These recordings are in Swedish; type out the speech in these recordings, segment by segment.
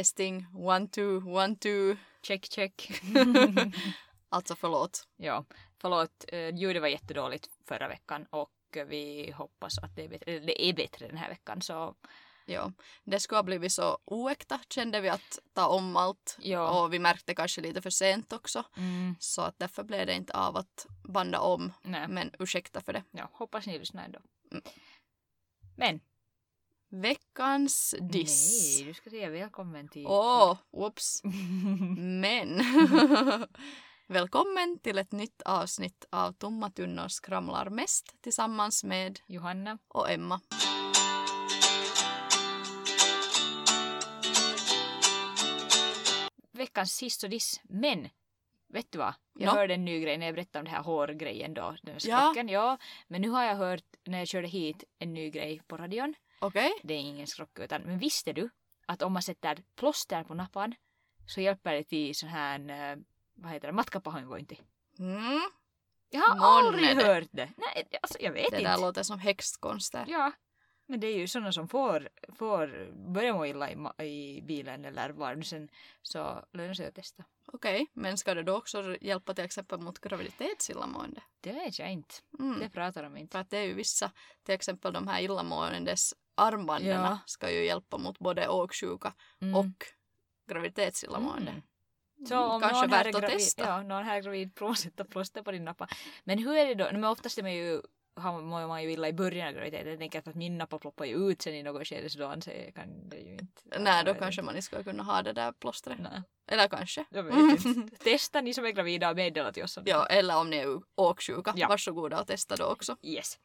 Testing, one, two, one, two. Check, check. Alltså förlåt. ja, förlåt. eh, Ljudet var jättedåligt förra veckan och vi hoppas att det är bättre, det är bättre den här veckan. Så Ja, det skulle ha blivit så oäkta kände vi att ta om allt. Ja. Och vi märkte kanske lite för sent också. mm, Så att därför blev det inte av att banda om. nej, Men ursäkta för det. ja, hoppas ni lyssnar ändå. Mm. Men, Veckans diss. nej, du ska säga välkommen till... Åh, whoops. Men. Välkommen till ett nytt avsnitt av Tomma tunnor skramlar mest tillsammans med Johanna. och Emma. veckans sist och diss. Men, vet du vad? Jag Nå? hörde en ny grej när jag berättade om det här hårgrejen då. Den Ja. skrocken, ja. Men nu har jag hört när jag körde hit en ny grej på radion. Okej? Det är ingen skrock utan, men visste du att om man sätter plåster på nappan så hjälper det till sån här, eh, vad heter det, matkapahoinvointi. Mm. Jag har Månne aldrig det. hört det. Nej, alltså jag vet Det inte. där låter som häxkonster. Ja, men det är ju sådana som får, får börja må illa i, i bilen eller var nu sen så lönar sig att testa. Okej, men ska det då också hjälpa till exempel mot graviditetsillamående? Det vet jag inte. Mm. Det pratar de inte. För att det är ju vissa, till exempel de här illamåendes armbanden Ja. ska ju hjälpa mot både åksjuka Mm. och graviditetsillamående. Mm. Så om Kanske någon värt är att gravid, testa. Ja, någon här är gravid, prova sätta plåster på din nappa. Men hur är det då? Men oftast är man ju, har mår man ju illa i början av graviditeten. Jag tänker att min nappa ploppar ju ut sen i något skede så då anser jag kan det ju inte. Nej, då kanske man inte ska kunna ha det där plåstret. Nej, Eller kanske. jag vet inte. Testa ni som är gravida och meddela till oss om det. Ja, eller om ni är åksjuka. Ja. Varsågoda och testa då också. Yes.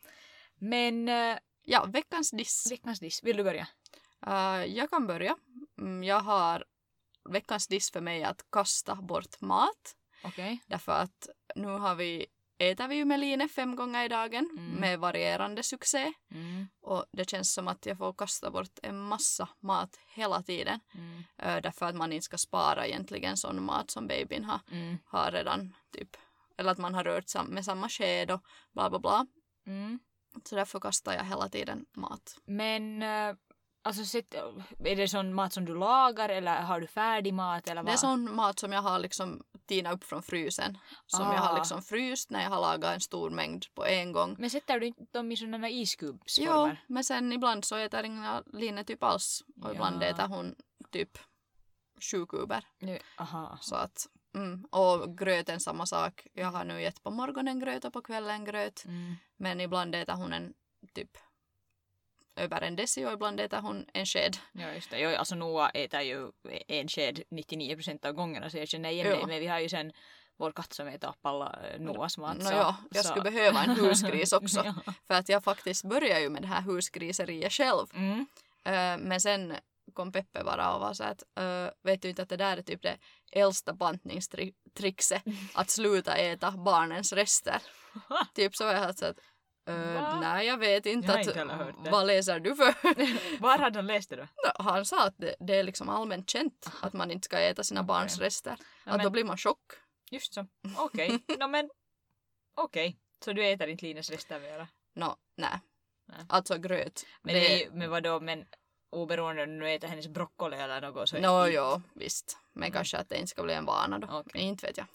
Men äh, Ja, veckans diss. veckans diss, vill du börja? Uh, jag kan börja. Mm, jag har veckans diss för mig att kasta bort mat. Okej. Därför att nu har vi, äter vi ju med Line fem gånger i dagen Mm. med varierande succé. Mm. Och det känns som att jag får kasta bort en massa mat hela tiden. Mm. Uh, därför att man inte ska spara egentligen sån mat som babyn har, Mm. har redan typ. Eller att man har rört sam- med samma sked och bla bla bla. Så därför kastar jag hela tiden mat. Men äh, alltså sett, är det sån mat som du lagar eller har du färdig mat eller vad? Det är sån mat som jag har liksom tinat upp från frysen. Som jag Ah. har liksom fryst när jag har lagat en stor mängd på en gång. Men sätter du inte dem i sådana Jo, iskubsformer? men sen ibland så äter Inga Line typ alls. Och ibland Ja. äter hon typ sju kuber. Nu, aha. Så att, mm. Och gröten samma sak. Jag har nu gett på morgonen gröt och på kvällen gröt. Mm. Men ibland äter hon en typ över en deci och ibland äter hon en sked. Ja just det. Jo, alltså Noah äter ju en sked 99% av gångerna så jag känner igen det. Men vi har ju sen vår katt som äter upp alla eh, Noahs mat. Nå så, ja, jag så- skulle behöva en husgris också. ja. För att jag faktiskt började ju med det här husgriseriet själv. mm. Eh, men sen kom Peppe bara och var så att eh, vet du inte att det där är typ det äldsta bantningstrickset att sluta äta barnens rester. typ så var jag så att Va? nej jag vet inte, Jag att, inte det. vad läser du för? Var hade han läst det då? Han sa att det, det är liksom allmänt känt att man inte ska äta sina barns Okej. rester. Ja, att men- då blir man chock. Just så. Okej. no, men okej. Så du äter inte Lines rester mera? Nå, nej. Alltså gröt. Men, det... är ju- men vadå, men oberoende om du äter hennes broccoli eller något så Nå inte- jo, visst. Men Mm. kanske att det inte ska bli en vana då. Okej. Inte vet jag.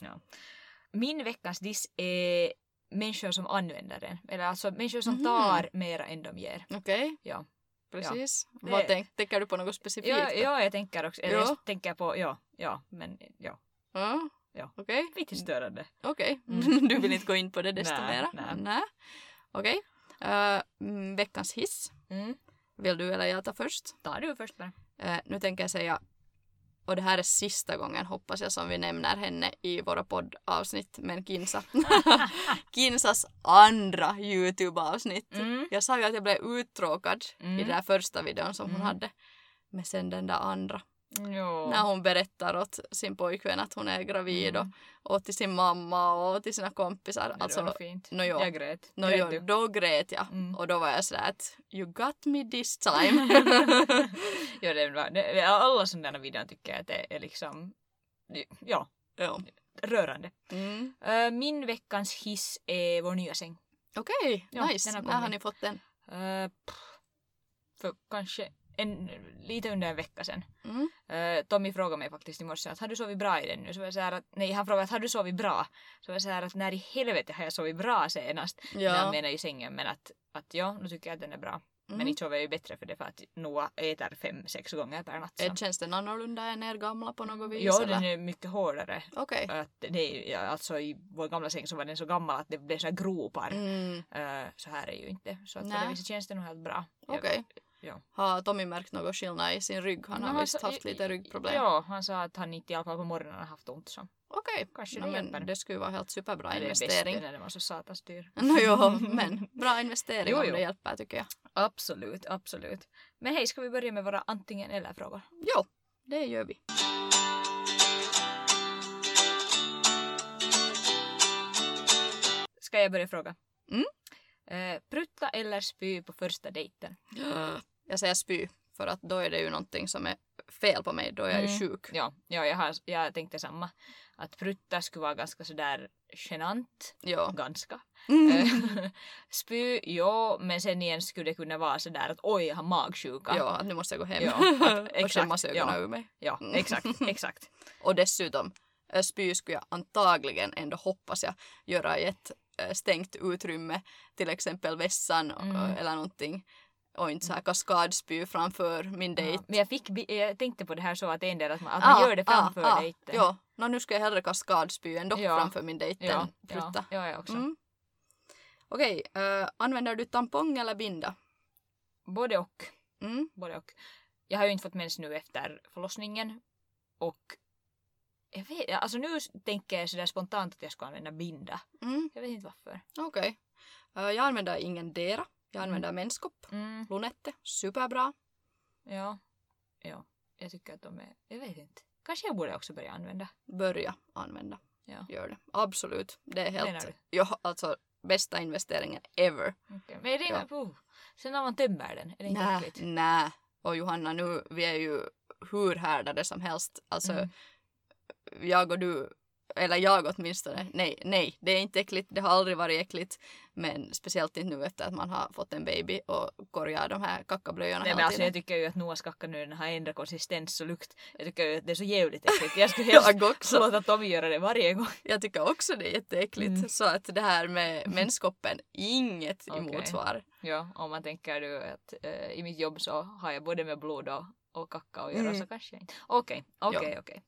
Min veckans diss är människor som använder den. Eller alltså människor som Mhm. tar mera än de ger. Okej, Ja. precis. Det- Vad tänk, tänker du på något specifikt? Ja, ja, jag tänker också. Eller Ja. jag tänker på, ja, ja, men ja. Ja. Ja. Okej. Lite störande. Okej. Mm. du vill inte gå in på det desto mera? nej. Okej. Eh, mm, veckans hiss. Mm. Vill du eller jag ta först? Ta du först bara. Eh, nu tänker jag säga, och det här är sista gången hoppas jag som vi nämner henne i våra poddavsnitt, men Kinsa. Kinsas andra YouTube-avsnitt. Mm. Jag sa ju att jag blev uttråkad i Mm. den där första videon som hon Mm. hade. Men sen den där andra, Jo. när hon berättar åt sin pojkvän att hon är gravid och, och till sin mamma och till sina kompisar. Mm. Det alltså, var fint. no, jo. Jag grät. no, Grät jo, då grät jag. Mm. Och då var jag sådär att you got me this time. ja, det bra. Det, alla sådana videor tycker jag att det är liksom, ja, ja. rörande. mm. Uh, min veckans hiss är vår nya säng. Okej, Ja, nice. När har ni fått den? Uh, pff, för kanske en, lite under en vecka sedan. Mm. Uh, Tommy frågade mig faktiskt i morse att har du sovit bra i den nu? Så var jag så här att, nej han frågade att har du sovit bra? Så var jag så här att när i helvete har jag sovit bra senast? Ja. Jag menar i sängen men att, att ja, nu tycker jag att den är bra. Men Mm. inte sover jag ju bättre för det för att Noah äter fem, sex gånger per natt. Så. Känns den annorlunda än er gamla på något vis? Ja, eller? den är mycket hårdare. Okej. Att det är, ja, alltså i vår gamla säng så var den så gammal att det blev så här gropar. Mm. Eh, så här är ju inte. Så att på det viset känns det nog helt bra. Okej. Ja. Har Tommy märkt något skillnad i sin rygg? Han No, har visst sa- haft lite ryggproblem. Ja, han sa att han inte i alla fall på morgonen har haft ont. Så. Okej, Kanske no, det men hjälper. det skulle vara helt superbra bäst investering. när den var så satans dyr. No, jo, men bra investering Jo, om jo. det hjälper tycker jag. Absolut, absolut. Men hej, ska vi börja med våra antingen eller-frågor? Jo, det gör vi. Ska jag börja fråga? Mm. Eh, prutta eller spy på första dejten? Jag säger spy, för att då är det ju någonting som är fel på mig. Då är jag ju Mm. sjuk. Ja, ja jag, har, jag tänkte samma. Att prutta skulle vara ganska sådär genant. Ja. Ganska. Mm. Eh, spy, ja, men sen igen skulle det kunna vara sådär att oj, jag har magsjuka. Ja, att nu måste jag gå hem Ja, att- och exakt, skämmas ögonen ja. ur mig. Ja, Mm. exakt, exakt. Och dessutom, eh, spy skulle jag antagligen ändå hoppas jag göra i ett stängt utrymme, till exempel vässan Mm. eller någonting. Och inte så här kaskadspy framför min Ja, dejt. men jag, fick, jag tänkte på det här så att en del att man, att man gör det framför ah, dejten. Ja, no, nu ska jag hellre kaskadspy ändå Ja. framför min dejt ja, än prutta. ja, ja, jag också. Mm. Okej, eh, använder du tampong eller binda? Både och. Mm. Både och. Jag har ju inte fått mens nu efter förlossningen. Och jag vet, alltså nu tänker jag sådär spontant att jag ska använda binda. Mm. Jag vet inte varför. Okej. Eh, jag använder ingen dera. Jag använder menskopp. Mm, Lunette, superbra. ja. Ja. Jag tycker att de är, jag vet inte. Kanske jag borde också börja använda. Börja använda. Ja. Gör det. Absolut. Det är helt... Ja, alltså bästa investeringen ever. Okay. Men är det ja. uh, Sen när man tömmer den, är det inte äckligt? nä. Och Johanna, nu, vi är ju hur härdade som helst. Alltså, Mm. Jag och du, eller jag åtminstone, nej, nej, det är inte äckligt, det har aldrig varit äckligt. Men speciellt inte nu efter att man har fått en baby och korgar de här kackablöjorna Nej, men alltså, jag tycker ju att Noahs kacka nu har ändrat konsistens och lukt. Jag tycker ju att det är så jävligt äckligt. Jag skulle helst Jag också. låta Tommy göra det varje gång. Jag tycker också det är jätteäckligt. Mm. Så att det här med menskoppen, inget Okej. emotsvar. Ja, om man tänker du att eh, i mitt jobb så har jag både med blod och, och kacka att göra Mm. så kanske jag inte. Okej, okej, Ja. okej.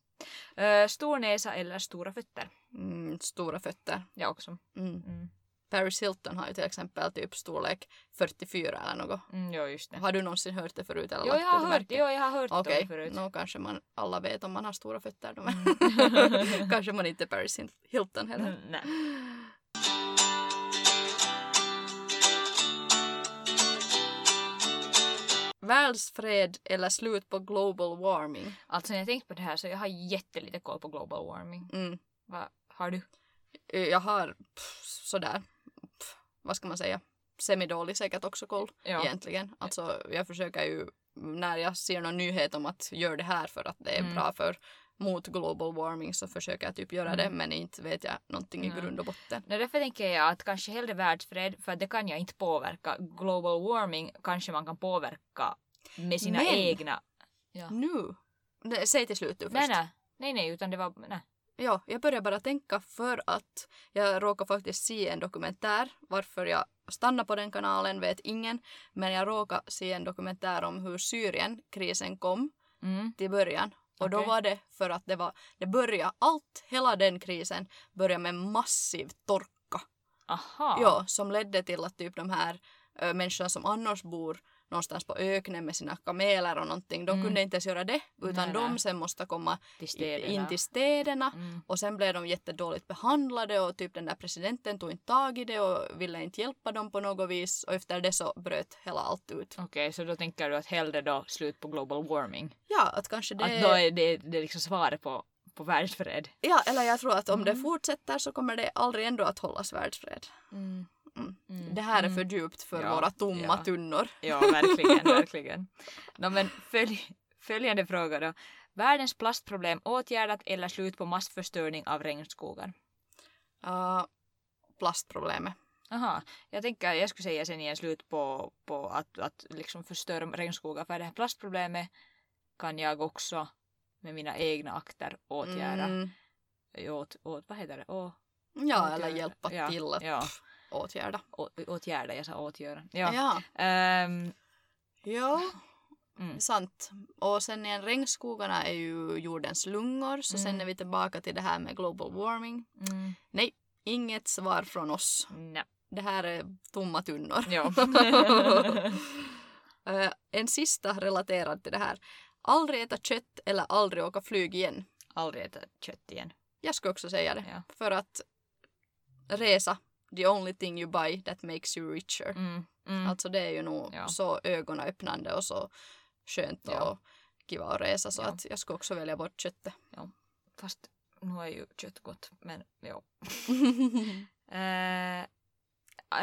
Eh, Stor näsa eller stora fötter? Mm, stora fötter. Jag också. Mm. Mm. Paris Hilton har ju till exempel typ storlek 44 eller något. Mm, jo, just det. Har du någonsin hört det förut? Eller Jo, jag har hört, jo, jag har hört Okej, det förut. nå kanske man alla vet om man har stora fötter. Då. Mm. kanske man inte är Paris Hilton heller. Mm, nej. Världsfred eller slut på global warming? Alltså när jag tänkt på det här så jag har jättelite koll på global warming. Mm. Vad har du? Eh, Jag har pff, sådär, pff, vad ska man säga, semidålig säkert också koll Ja. egentligen. Alltså jag försöker ju när jag ser någon nyhet om att gör det här för att det är Mm. bra för mot global warming så försöker jag typ göra Mm. det men inte vet jag någonting i grund och botten. Nej, därför tänker jag att kanske hellre världsfred för det kan jag inte påverka. Global warming kanske man kan påverka med sina Men- egna... Ja. Nu? Nej, säg till slut du först. Nej, nej. Nej, nej, utan det var... Nej. Ja, jag börjar bara tänka för att jag råkar faktiskt se en dokumentär. Varför jag stannar på den kanalen vet ingen. Men jag råkar se en dokumentär om hur Syrien-krisen kom Mm. till början. Och då var det för att det var, det började, allt, hela den krisen började med massiv torka. Aha. Ja, som ledde till att typ de här ö, människorna som annars bor någonstans på öknen med sina kameler och någonting. De Mm. kunde inte ens göra det utan Nej, de nej. sen måste komma Till in till städerna Mm. och sen blev de jättedåligt behandlade och typ den där presidenten tog inte tag i det och ville inte hjälpa dem på något vis och efter det så bröt hela allt ut. Okej, så då tänker du att hellre då slut på global warming? Ja, att kanske det... Att då är det, det är liksom svaret på, på världsfred? Ja, eller jag tror att om det Mm. fortsätter så kommer det aldrig ändå att hållas världsfred. Mm. Mm. Mm. Det här är Mm. för djupt för Ja, våra tomma ja. tunnor. Ja, verkligen, verkligen. No, men följ, följande fråga då. Världens plastproblem åtgärdat eller slut på massförstöring av regnskogar? Uh, plastproblemet. Aha, jag tänker, jag skulle säga sen igen slut på, på att, att liksom förstöra regnskogar för det här plastproblemet kan jag också med mina egna akter åtgärda. Mm. Åt, åt, vad heter det? Å, Ja, eller åtgärda. hjälpa ja, till att Ja, pff, åtgärda. å, åtgärda, jag sa åtgöra. Ja. Ja. Ehm, ja, mm. sant. Och sen igen, regnskogarna är ju jordens lungor så sen Mm. är vi tillbaka till det här med global warming. Mm. Nej, inget svar från oss. Nej. Det här är tomma tunnor. Ja. Eh, en sista relaterad till det här. Aldrig äta kött eller aldrig åka flyg igen. Aldrig äta kött igen. Jag skulle också säga det. Ja. För att resa, the only thing you buy that makes you richer. Mm. Mm. Alltså det är ju nog Ja. så ögonöppnande och så skönt Ja. och kiva att resa så Ja. att jag skulle också välja bort köttet. Fast nu är ju kött gott. Men ja. Eh,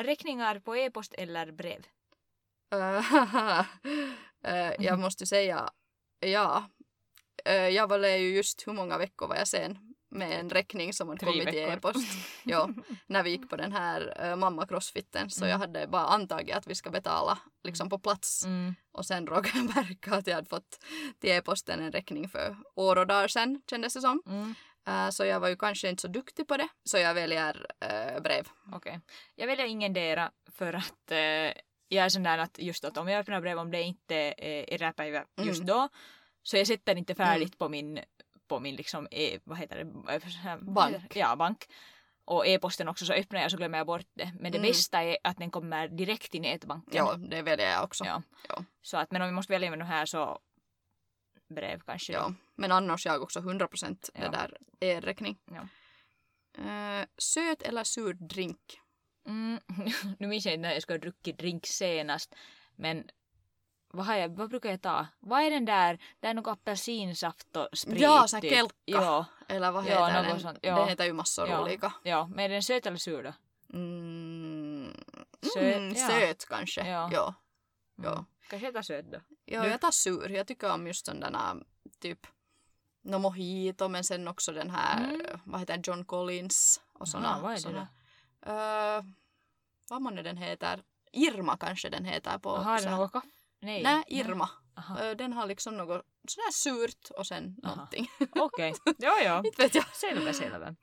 räkningar på e-post eller brev? Eh, jag måste säga ja. Eh, jag var ju just hur många veckor var jag sen med en räkning som hade Tre kommit i veckor. e-post. Ja, när vi gick på den här uh, mamma-crossfitten så Mm. jag hade bara antagit att vi ska betala liksom på plats. Mm. Och sen råkade jag märka att jag hade fått till e-posten en räkning för år och dagar sen kändes det som. Mm. Eh, så jag var ju kanske inte så duktig på det. Så jag väljer eh, brev. Okej. Jag väljer ingendera för att eh, jag är sån där att just att om jag öppnar brev om det inte är eräpäivä just Mm. då så jag sätter inte färdigt på min på min liksom e, vad heter det? Bank. Ja, bank. Och e-posten också så öppnar jag så glömmer jag bort det. Men det Mm. bästa är att den kommer direkt i nätbanken. Ja, det väljer jag också. Ja. Ja. Så att men om vi måste välja med de här så brev kanske. Ja, men annars jag också 100 procent Ja. där e-räkning. Ja. Eh, söt eller sur drink? Mm, nu minns jag inte när jag skulle ha druckit drink senast. Men vad, har jag, vad brukar jag ta? Vad är den där? Det är något apelsinsaft och sprit. Ja, sån här typ. kelkka. Ja, Eller vad Ja, heter något den? sånt, ja. Den heter ju massor Ja. olika. ja. Men är den söt eller sur då? Mm, Söt, mm, ja. söt kanske. Ja. Ja. Mm. Ja. Kanske jag tar söt då. Ja, Du? jag tar sur. Jag tycker om just sådana typ no mojito men sen också den här, Mm. vad heter den, John Collins och såna. Aha, vad är det såna. Uh, vad man nu den heter? Irma kanske den heter på. Har så den här- något kaffe? Nej. Nej, Irma. Aha. Den har liksom något sådär surt och sen Aha. någonting. Okej. Ja, ja. Inte vet jag. Selvä, selvä.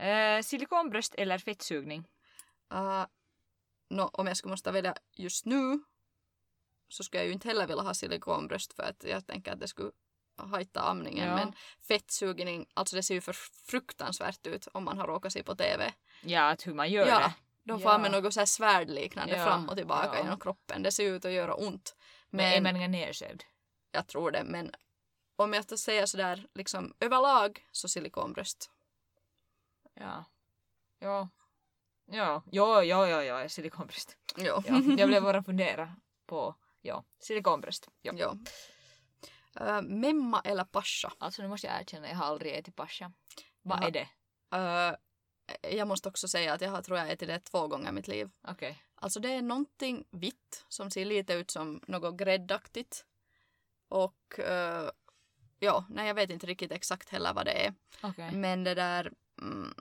Uh, silikonbröst eller fettsugning? Uh, no, om jag skulle måste välja just nu så skulle jag ju inte heller vilja ha silikonbröst för att jag tänker att det skulle hajta amningen. Ja. Men fettsugning, alltså det ser ju för fruktansvärt ut om man har råkat se på TV. Ja, att hur man gör Ja, det. De Ja. far med något så här svärdliknande Ja, fram och tillbaka ja. genom kroppen. Det ser ut att göra ont. Men är Men meningen nersövd? jag tror det. Men om jag ska säga sådär liksom överlag så silikonbröst. Ja. Ja. Ja, ja, ja, ja, ja, silikonbröst. Jo. Ja, jag blev bara fundera på, ja, silikonbröst. Ja. ja. Uh, memma eller pascha? Alltså nu måste jag erkänna, jag har aldrig ätit pascha. Vad är det? Uh, jag måste också säga att jag har, tror jag ätit det två gånger i mitt liv. Okej. Alltså det är någonting vitt som ser lite ut som något gräddaktigt. Och uh, ja, nej jag vet inte riktigt exakt heller vad det är. Okej. Men det där, mm,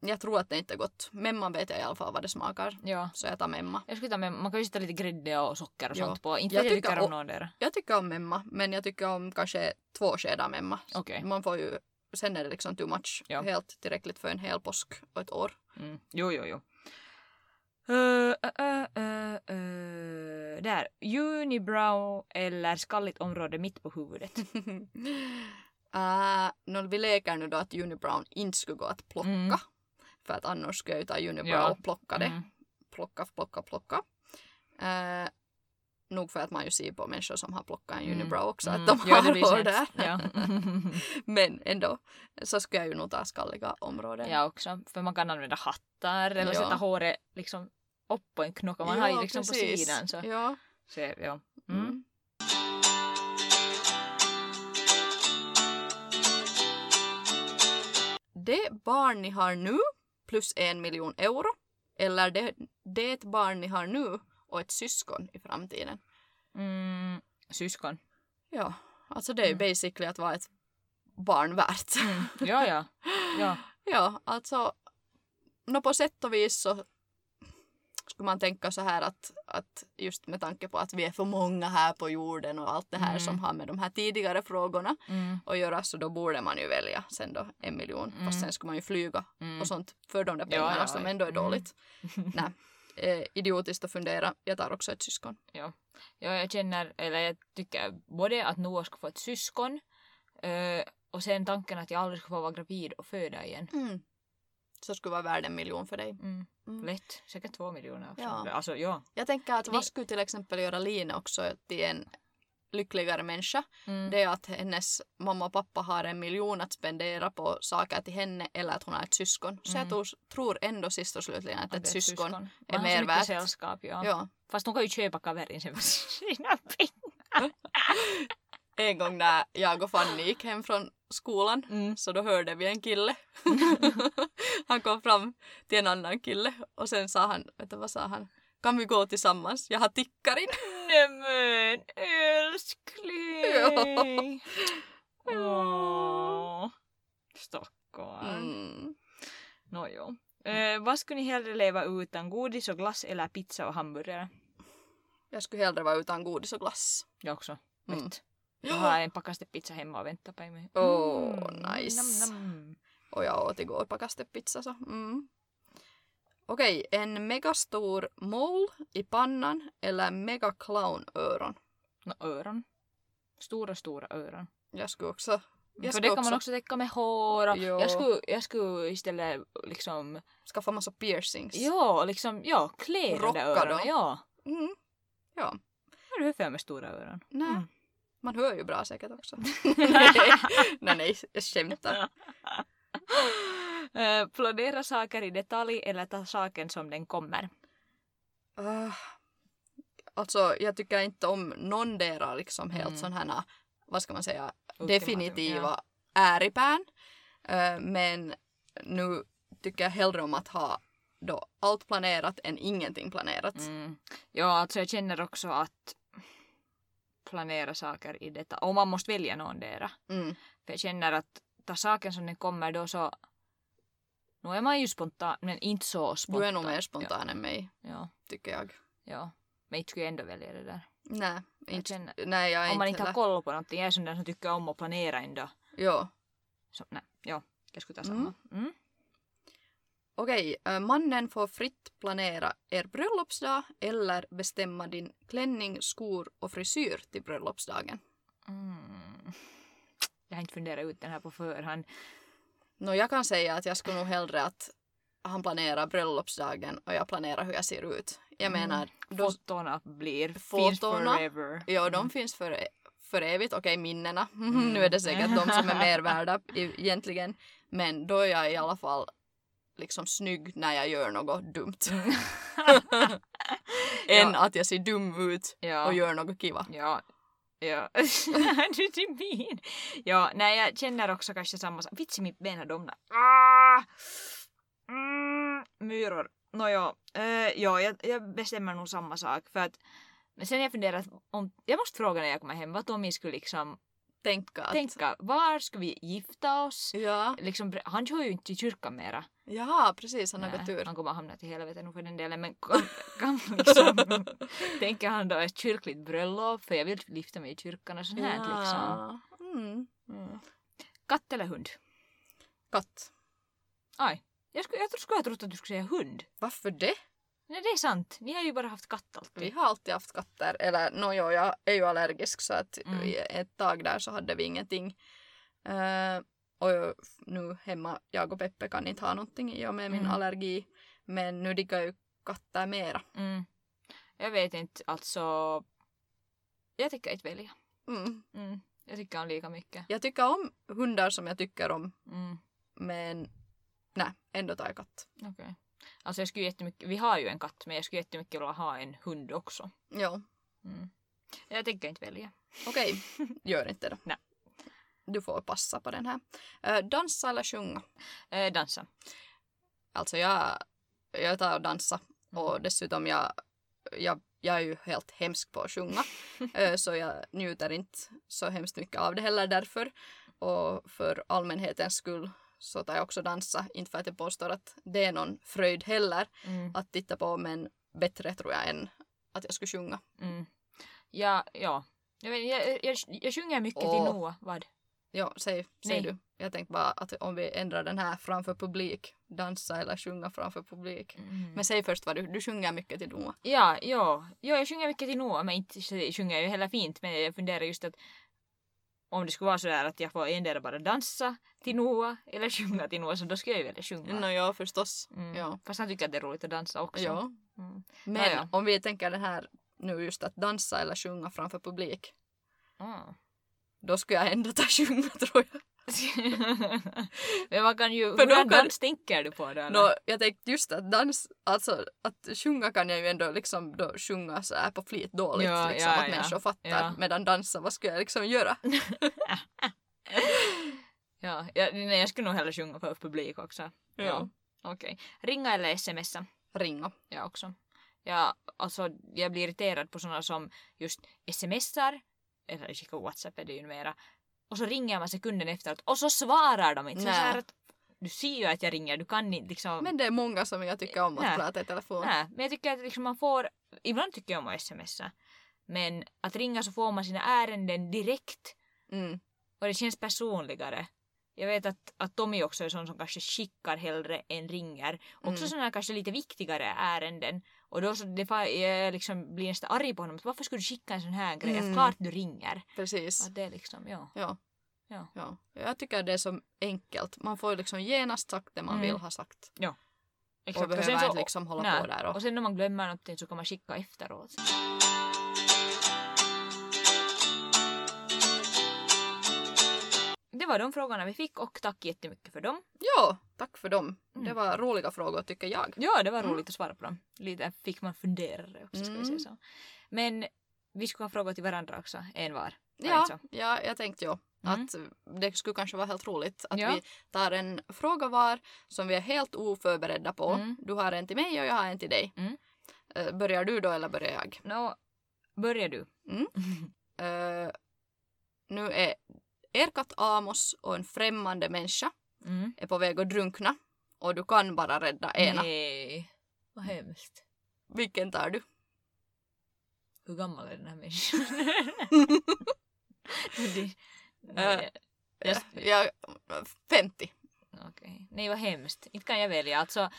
jag tror att det inte är gott. Memma vet jag i alla fall vad det smakar. Ja. Så jag tar memma. Jag skulle ta med, man kan ju sätta lite grädde och socker och Ja. sånt på. Inte Jag jag tycker tycker om någon där. Jag tycker om memma, men jag tycker om kanske två skedar memma. Okej. Man får ju, sen är det liksom too much. Ja. Helt tillräckligt för en hel påsk och ett år. Mm. Jo, jo, jo. Uh, uh, uh, uh, där. Unibrow eller skalligt område mitt på huvudet. uh, no, vi leker nu då att Unibrown inte skulle gå att plocka. Mm. För att annars ska jag ju ta Unibrow Ja. och plocka det. Mm. Plocka, plocka, plocka. Uh, nog för att man ju ser på människor som har plockat en Mm. unibrow också Mm. att de Ja, har blir hår där. Ja. Men ändå så skulle jag ju nog ta skalliga områden. Jag också. För man kan använda hattar eller Ja. sätta håret liksom upp på en knock och man har ju liksom på precis. sidan. Så, Ja. så ja. Mm. Mm. Det barn ni har nu plus en miljon euro eller det, det barn ni har nu och ett syskon i framtiden. Mm. Syskon. Ja, alltså det är ju Mm. basically att vara ett barn värt. Mm. Ja, ja. ja. Ja, alltså nå på sätt och vis så skulle man tänka så här att, att just med tanke på att vi är för många här på jorden och allt det här Mm. som har med de här tidigare frågorna Mm. att göra så då borde man ju välja sen då en miljon. Mm. Fast sen skulle man ju flyga Mm. och sånt för de där pengarna ja, som ja. ändå är Mm. dåligt. Nej, eh, idiotiskt att fundera. Jag tar också ett syskon. Ja. ja, jag känner, eller jag tycker både att Noah ska få ett syskon eh, och sen tanken att jag aldrig ska få vara gravid och föda igen. Mm. Så skulle vara värd en miljon för dig. Mm. Mm. Lätt, säkert två miljoner. Ja. Alltså ja. Jag tänker att vad skulle till exempel göra Line också till en lyckligare människa? Mm. Det är att hennes mamma och pappa har en miljon att spendera på saker till henne eller att hon har ett syskon. Så jag Mm. tror, tror ändå sist och slutligen att ett det syskon Man är mer värt. sällskap, ja. Ja. Fast hon kan ju köpa kaverin sen för sina pengar. En gång när jag och Fanny gick hem från skolan Mm. så då hörde vi en kille. han kom fram till en annan kille och sen sa han, vet du vad sa han? Kan vi gå tillsammans? Jag har tickarin. Nämen älskling! Åh, Stackarn. Mm. Nåjo. Eh, vad skulle ni hellre leva utan? Godis och glass eller pizza och hamburgare? Jag skulle hellre vara utan godis och glass. Jag också. Mm. Lätt. Har en pakastepizza hemma och väntar på mig. Åh, nice. Nam, nam. Och jag åt igår pakastepizza så. Mm. Okej, en megastor mole i pannan eller mega clownöron? Nå, öron. Stora, stora öron. Jag skulle också... Jag För skulle det kan också man också täcka med hår och Jo. jag skulle, jag skulle istället liksom, skaffa massa piercings. ja, liksom, ja, klä Rocka öronen. Ja. Mm. Ja, Vad är det för med stora öron? nej. Mm. Man hör ju bra säkert också. nej, nej, jag skämtar. Eh, planera saker i detalj eller ta saken som den kommer. Uh, alltså, jag tycker inte om någondera liksom helt Mm. sådana, vad ska man säga, Ultimatum, definitiva ja. ääripään. Uh, men nu tycker jag hellre om att ha då allt planerat än ingenting planerat. Mm. Ja, alltså jag känner också att planera saker i detta. Och man måste välja någondera. Mm. För jag känner att ta saken som den kommer då så... Nu är man ju spontan, men inte så spontan. Du är nog mer spontan än mig, Ja, tycker jag. ja. Men inte skulle jag ändå välja det där. Nej, Jag inte, känner, nej jag är om man inte inte har koll på någonting. Jag är sån där som tycker om att planera ändå. Ja. Så, nej, ja. Jag skulle ta Mm. samma. Mm. Okej, äh, mannen får fritt planera er bröllopsdag eller bestämma din klänning, skor och frisyr till bröllopsdagen. Mm. Jag har inte funderat ut den här på förhand. Nå, jag kan säga att jag skulle nog hellre att han planerar bröllopsdagen och jag planerar hur jag ser ut. Jag Mm. menar, då, Fotona blir finns Fotona? forever. ja, de finns för, för evigt. Okej, minnena. nu är det säkert de som är mer värda egentligen. Men då är jag i alla fall liksom snygg när jag gör något dumt. Än Ja. att jag ser dum ut Ja. och gör något kiva. Ja. Ja. du är min. Ja, nej jag känner också kanske samma sak. Vitsi mitt ben har domnat. Ah! Mm, myror. Nåja, uh, ja, jag, jag bestämmer nog samma sak för att men sen jag funderat om, jag måste fråga när jag kommer hem vad Tommy skulle liksom Tänka att... tänka, var ska vi gifta oss? Ja. Liksom, han kör ju inte i kyrkan mera. Ja, precis. Han har gått ur. Han kommer hamna till helvete nu för den delen. Men kan, kan liksom, tänker han då ett kyrkligt bröllop? För jag vill gifta mig i kyrkan och sånt här liksom. Mm. Mm. Katt eller hund? Katt. Aj. Jag, skulle, jag skulle ha trott att du skulle säga hund. Varför det? Nej det är sant. Ni har ju bara haft katt Vi alltid. har alltid haft katter. Eller no, jo, jag är ju allergisk så att Mm. ett tag där så hade vi ingenting. Eh, och nu hemma, jag och Peppe kan inte ha någonting i och med min Mm. allergi. Men nu diggar ju katter mera. Mm. Jag vet inte, alltså jag tycker inte välja. Mm. Mm. Jag tycker om lika mycket. Jag tycker om hundar som jag tycker om, Mm. men nej, ändå tar jag katt. Okej. Alltså jag skulle jättemycket, vi har ju en katt men jag skulle jättemycket vilja ha en hund också. Ja, Mm. Jag tänker inte välja. okej. Gör inte det. Nej. Du får passa på den här. Eh, dansa eller sjunga? Eh, dansa. Alltså jag, jag tar och dansa Mm. och dessutom jag, jag, jag är ju helt hemsk på att sjunga Eh, så jag njuter inte så hemskt mycket av det heller därför. Och för allmänhetens skull så tar jag också dansa. Inte för att jag påstår att det är någon fröjd heller Mm. att titta på men bättre tror jag än att jag skulle sjunga. Mm. Ja, ja. Jag, vet, jag, jag, jag sjunger mycket till Åh. Noah. Vad? Ja, säg, säg du. Jag tänkte bara att om vi ändrar den här framför publik, dansa eller sjunga framför publik. Mm. Men säg först vad du, du sjunger mycket till Noah. Ja, ja. ja, jag sjunger mycket till Noah men inte sjunger jag ju heller fint. Men jag funderar just att om det skulle vara sådär att jag får endera bara dansa till Noah eller sjunga till Noah så då skulle jag ju välja sjunga. Nå ja, förstås. Mm. Ja. Fast han tycker att det är roligt att dansa också. ja. Mm. Men Nåja. om vi tänker den här nu just att dansa eller sjunga framför publik. Ah. Då skulle jag ändå ta sjunga tror jag. men man kan ju... För Hur kan- dans tänker du på då? Nå, jag tänkte just att dans, alltså att sjunga kan jag ju ändå liksom då sjunga så här på flit dåligt Ja, liksom ja, att ja. människor fattar. Ja. Medan dansa, vad skulle jag liksom göra? Ja, jag, nej, jag skulle nog hellre sjunga för publik också. Ja. Okej. Ringa eller smsa? Ringa. Jag också. Ja, alltså jag blir irriterad på sådana som just smsar, eller skickar whatsapp är det ju numera, och så ringer man sekunden efteråt och så svarar de inte. Så här att, du ser ju att jag ringer, du kan inte liksom... Men det är många som jag tycker om att Nej. prata i telefon. Nej, men jag tycker att liksom man får, ibland tycker jag om att smsa, men att ringa så får man sina ärenden direkt Mm. och det känns personligare. Jag vet att, att Tommy också är sån som kanske skickar hellre än ringer. Också Mm. sådana kanske lite viktigare ärenden. Och då så det fa- jag liksom blir nästan arg på honom. Varför skulle du skicka en sån här grej? Mm. Att klart du ringer. Precis. Att det är liksom, ja. Ja. Ja. ja. Jag tycker det är så enkelt. Man får liksom genast sagt det man Mm. vill ha sagt. Exakt. Och behöver inte liksom hålla nej. på där. Och, Och sen om man glömmer någonting så kan man skicka efteråt. Det var de frågorna vi fick och tack jättemycket för dem. ja, tack för dem. Mm. Det var roliga frågor tycker jag. Ja, det var Mm. roligt att svara på dem. Lite fick man fundera också, ska vi säga Mm. så. Men vi skulle ha frågor till varandra också, en var. Ja, Alltså. ja, jag tänkte ju Mm. att det skulle kanske vara helt roligt att Ja. vi tar en fråga var som vi är helt oförberedda på. Mm. Du har en till mig och jag har en till dig. Mm. Eh, Börjar du då eller börjar jag? Nå, börjar du. Eh, nu är er katt Amos och en främmande människa Mm. är på väg att drunkna och du kan bara rädda ena. Nej, vad hemskt. Vilken tar du? Hur gammal är den här människan? Äh, nej, jag, Jag, 50. Okej. Nej, vad hemskt. Inte kan jag välja. Alltså,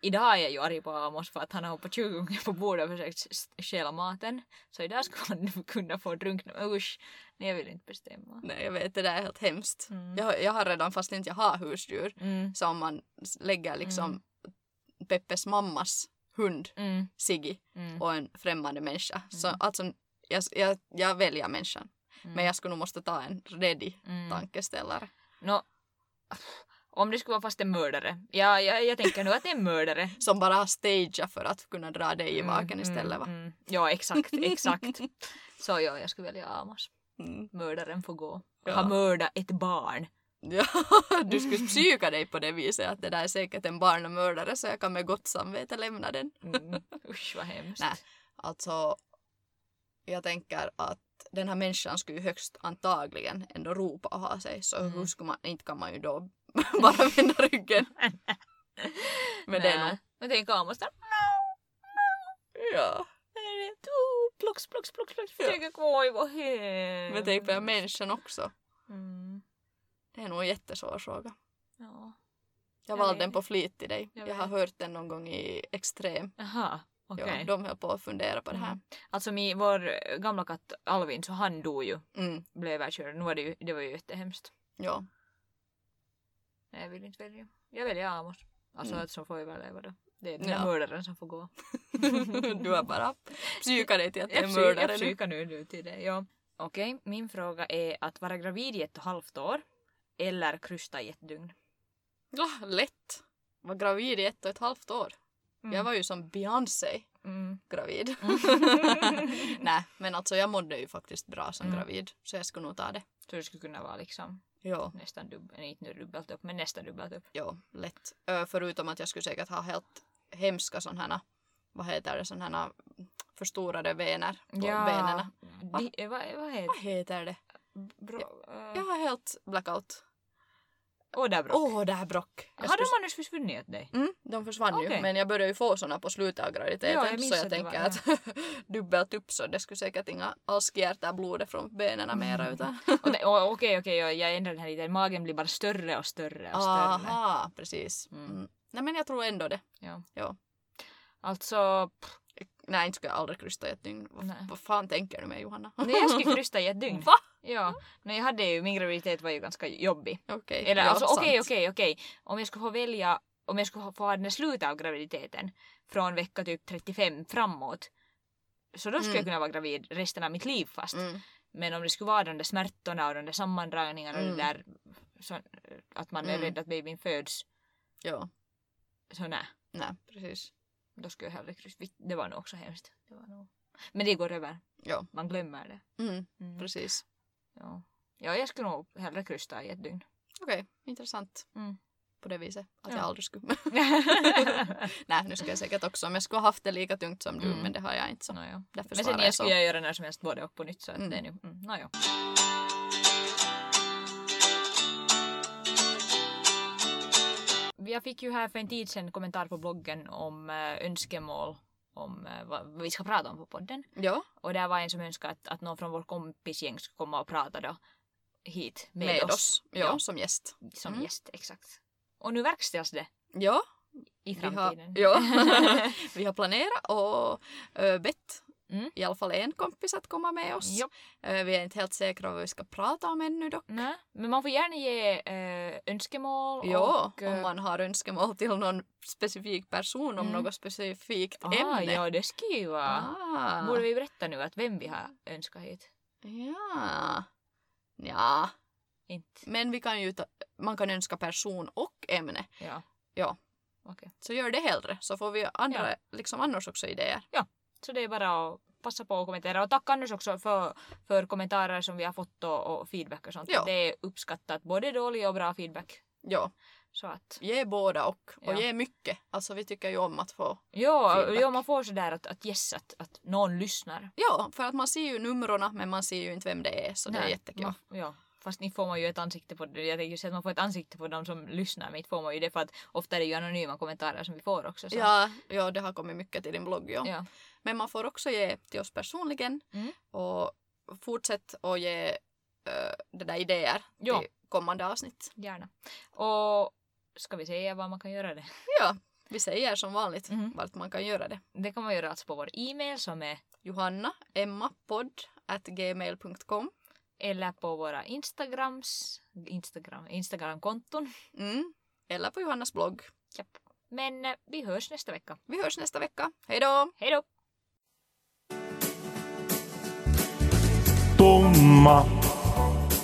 idag är jag ju arg på Amos för att han har hoppat 20 gånger på bordet och försökt stjäla maten. Så idag skulle han kunna få drunkna. Men usch, nej jag vill inte bestämma. Nej, jag vet, det där är helt hemskt. Mm. Jag, jag har redan, fast inte jag har husdjur, Mm. så om man lägger liksom Mm. Peppes mammas hund, Mm. Siggy, Mm. och en främmande människa. Så alltså, jag, jag, jag väljer människan. Mm. Men jag skulle nog måste ta en redig Mm. tankeställare. Nå, om det skulle vara fast en mördare. Ja, jag, jag tänker nog att det är en mördare. Som bara har stageat för att kunna dra dig i vaken Mm, istället va? Mm, mm. Ja, exakt, exakt. Så ja, jag skulle välja Amos. Mm. Mördaren får gå. Ja. Har mördat ett barn. Ja, du skulle psyka dig på det viset att det där är säkert en barnmördare så jag kan med gott samvete lämna den. Mm. Usch vad hemskt. Nej. Alltså, jag tänker att den här människan skulle ju högst antagligen ändå ropa och ha sig så Mm. hur skulle man, inte kan man ju då bara vända ryggen. Men det är nog, Men tänk Amos där. ja. Plux, plux, plux, plux. Oj vad hemskt. Men tänk på människan också. Mm. Det är nog en jättesvår fråga. Ja. Jag valde den på flit till dig. Jag Jag har hört den någon gång i Extrem. Jaha, okej. Ja, de höll på att fundera på det här. Mm. Alltså min, vår gamla katt Alvin, så han dog ju. Mm, Blev överkörd. Nu var det ju, det var ju jättehemskt. ja. Nej, jag vill inte välja. Jag väljer Amos. Alltså Mm. att så får överleva då. Det är den Ja. mördaren som får gå. du har bara psykat dig till att det är Jag psy- mördare Jag psykar nu, nu till det. Ja. Okej, min fråga är att vara gravid i ett och halvt år eller krysta i ett dygn. Ah, lätt. Var gravid i ett och ett halvt år. Mm. Jag var ju som Beyoncé Mm. gravid. Nej, men alltså jag mådde ju faktiskt bra som Mm. gravid. Så jag skulle nog ta det. Så det skulle kunna vara liksom Ja, nästan dubbelt, inte nu dubbelt upp, men nästan dubbelt upp. ja, lätt. Ö, förutom att jag skulle säkert ha helt hemska sådana här, vad heter det, sådana här förstorade vener på benen. Va? Di, eh, vad, vad heter Vad heter det? Bro, Jag uh, har helt blackout. Åh, det här brock. Jag Har skulle- de annars försvunnit åt dig? Mm, de försvann ju. Okej. Men jag började ju få såna på slutet av graviditeten. Ja, jag så jag tänker var- att dubbelt upp så det skulle säkert inga askhjärta blodet från benen mera utan... Det- och Okej, okej, jag- jag ändrar den här lite. Magen blir bara större och större och större. Aha, precis. Mm. Mm. Nej men jag tror ändå det. Ja. Ja. Alltså, pff, Nej, inte skulle jag aldrig krysta i ett dygn. Vad fan tänker du med Johanna? nej, jag skulle krysta i ett dygn. Va? Ja, men jag hade ju, min graviditet var ju ganska jobbig. Okej. Eller ja, alltså okej, sant. okej, okej. Om jag skulle få välja, om jag skulle få ha den här slutet av graviditeten från vecka typ 35 framåt. Så då skulle Mm. jag kunna vara gravid resten av mitt liv fast. Mm. Men om det skulle vara de där smärtorna och de där sammandragningarna och Mm. det där så, att man är Mm. rädd att babyn föds. Ja, Så nej, nej precis. då skulle jag hellre kryssa. Det var nog också hemskt. Det var nog... Men det går över. Ja. Man glömmer det. Mm, Mm. precis. Ja. ja, jag skulle nog hellre krysta i ett dygn. Okej, intressant. Mm. På det viset. Att Ja. jag aldrig skulle. nej, nu ska jag säkert också. Om jag skulle ha haft det lika tungt som du, Mm. men det har jag inte så. Nåja. Därför Men svarar sen jag jag så. skulle jag göra när som helst både och på nytt så att Mm. det är nu. Mm. Nåja. Jag fick ju här för en tid sedan kommentar på bloggen om eh, önskemål om eh, vad vi ska prata om på podden. Ja, Och där var en som önskade att, att någon från vår kompisgäng skulle komma och prata då hit med, med, oss. oss. Ja, Ja. som gäst. Som Mm. gäst, exakt. Och nu verkställs det Ja, i vi har, framtiden. ja. vi har planerat och ö, bett Mm. i alla fall en kompis att komma med oss. Japp. Ö, vi är inte helt säkra vad vi ska prata om ännu dock. Nej, men man får gärna ge eh, önskemål Ja, och... eh, om man har önskemål till någon specifik person om Mm. något specifikt ah, ämne. Ja, det skulle ju vara... Ah. Borde vi berätta nu att vem vi har önskat hit? Ja. Ja, Inte. men vi kan ju ta, man kan önska person och ämne. Ja. Ja. Okej. Så gör det hellre så får vi andra, liksom annars också idéer. Så det är bara att passa på att kommentera. Och tack Anders också för, för kommentarer som vi har fått och, och feedback och sånt. Ja. Det är uppskattat. Både dålig och bra feedback. Ja, Så att... ge båda och. Och Ja. ge mycket. Alltså vi tycker ju om att få. Ja, Feedback. ja man får sådär att, att yes, att, att någon lyssnar. Ja, för att man ser ju numren men man ser ju inte vem det är så det är Nej, jättekul. man- Ja, fast inte får man ju ett ansikte på det. Jag tänker ju säga att man får ett ansikte på de som lyssnar, men inte får man ju det för att ofta är det ju anonyma kommentarer som vi får också. Så. Ja, ja, det har kommit mycket till din blogg. Ja. Ja. Men man får också ge till oss personligen Mm. och fortsätt att ge uh, det där idéer Ja. till kommande avsnitt. Gärna. Och ska vi säga var man kan göra det? Ja, vi säger som vanligt Mhm. vart man kan göra det. Det kan man göra alltså på vår e-mail som är Johanna, Eller på våra Instagrams, Instagram, Instagramkonton. Mm. Eller på Johannas blogg. Japp. Men eh, vi hörs nästa vecka. Vi hörs nästa vecka. Hej då! Hej då! Tomma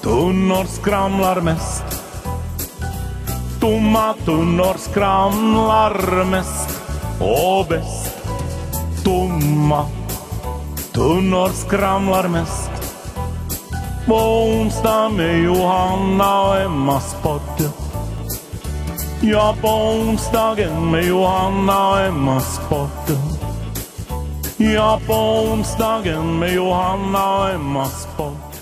tunnor skramlar mest. Tomma tunnor skramlar mest och bäst. Tomma tunnor skramlar mest. På onsdag med Johanna och Emmas podd. Ja, på onsdagen med Johanna och Emmas podd. Ja, på onsdagen med Johanna och Emmas podd.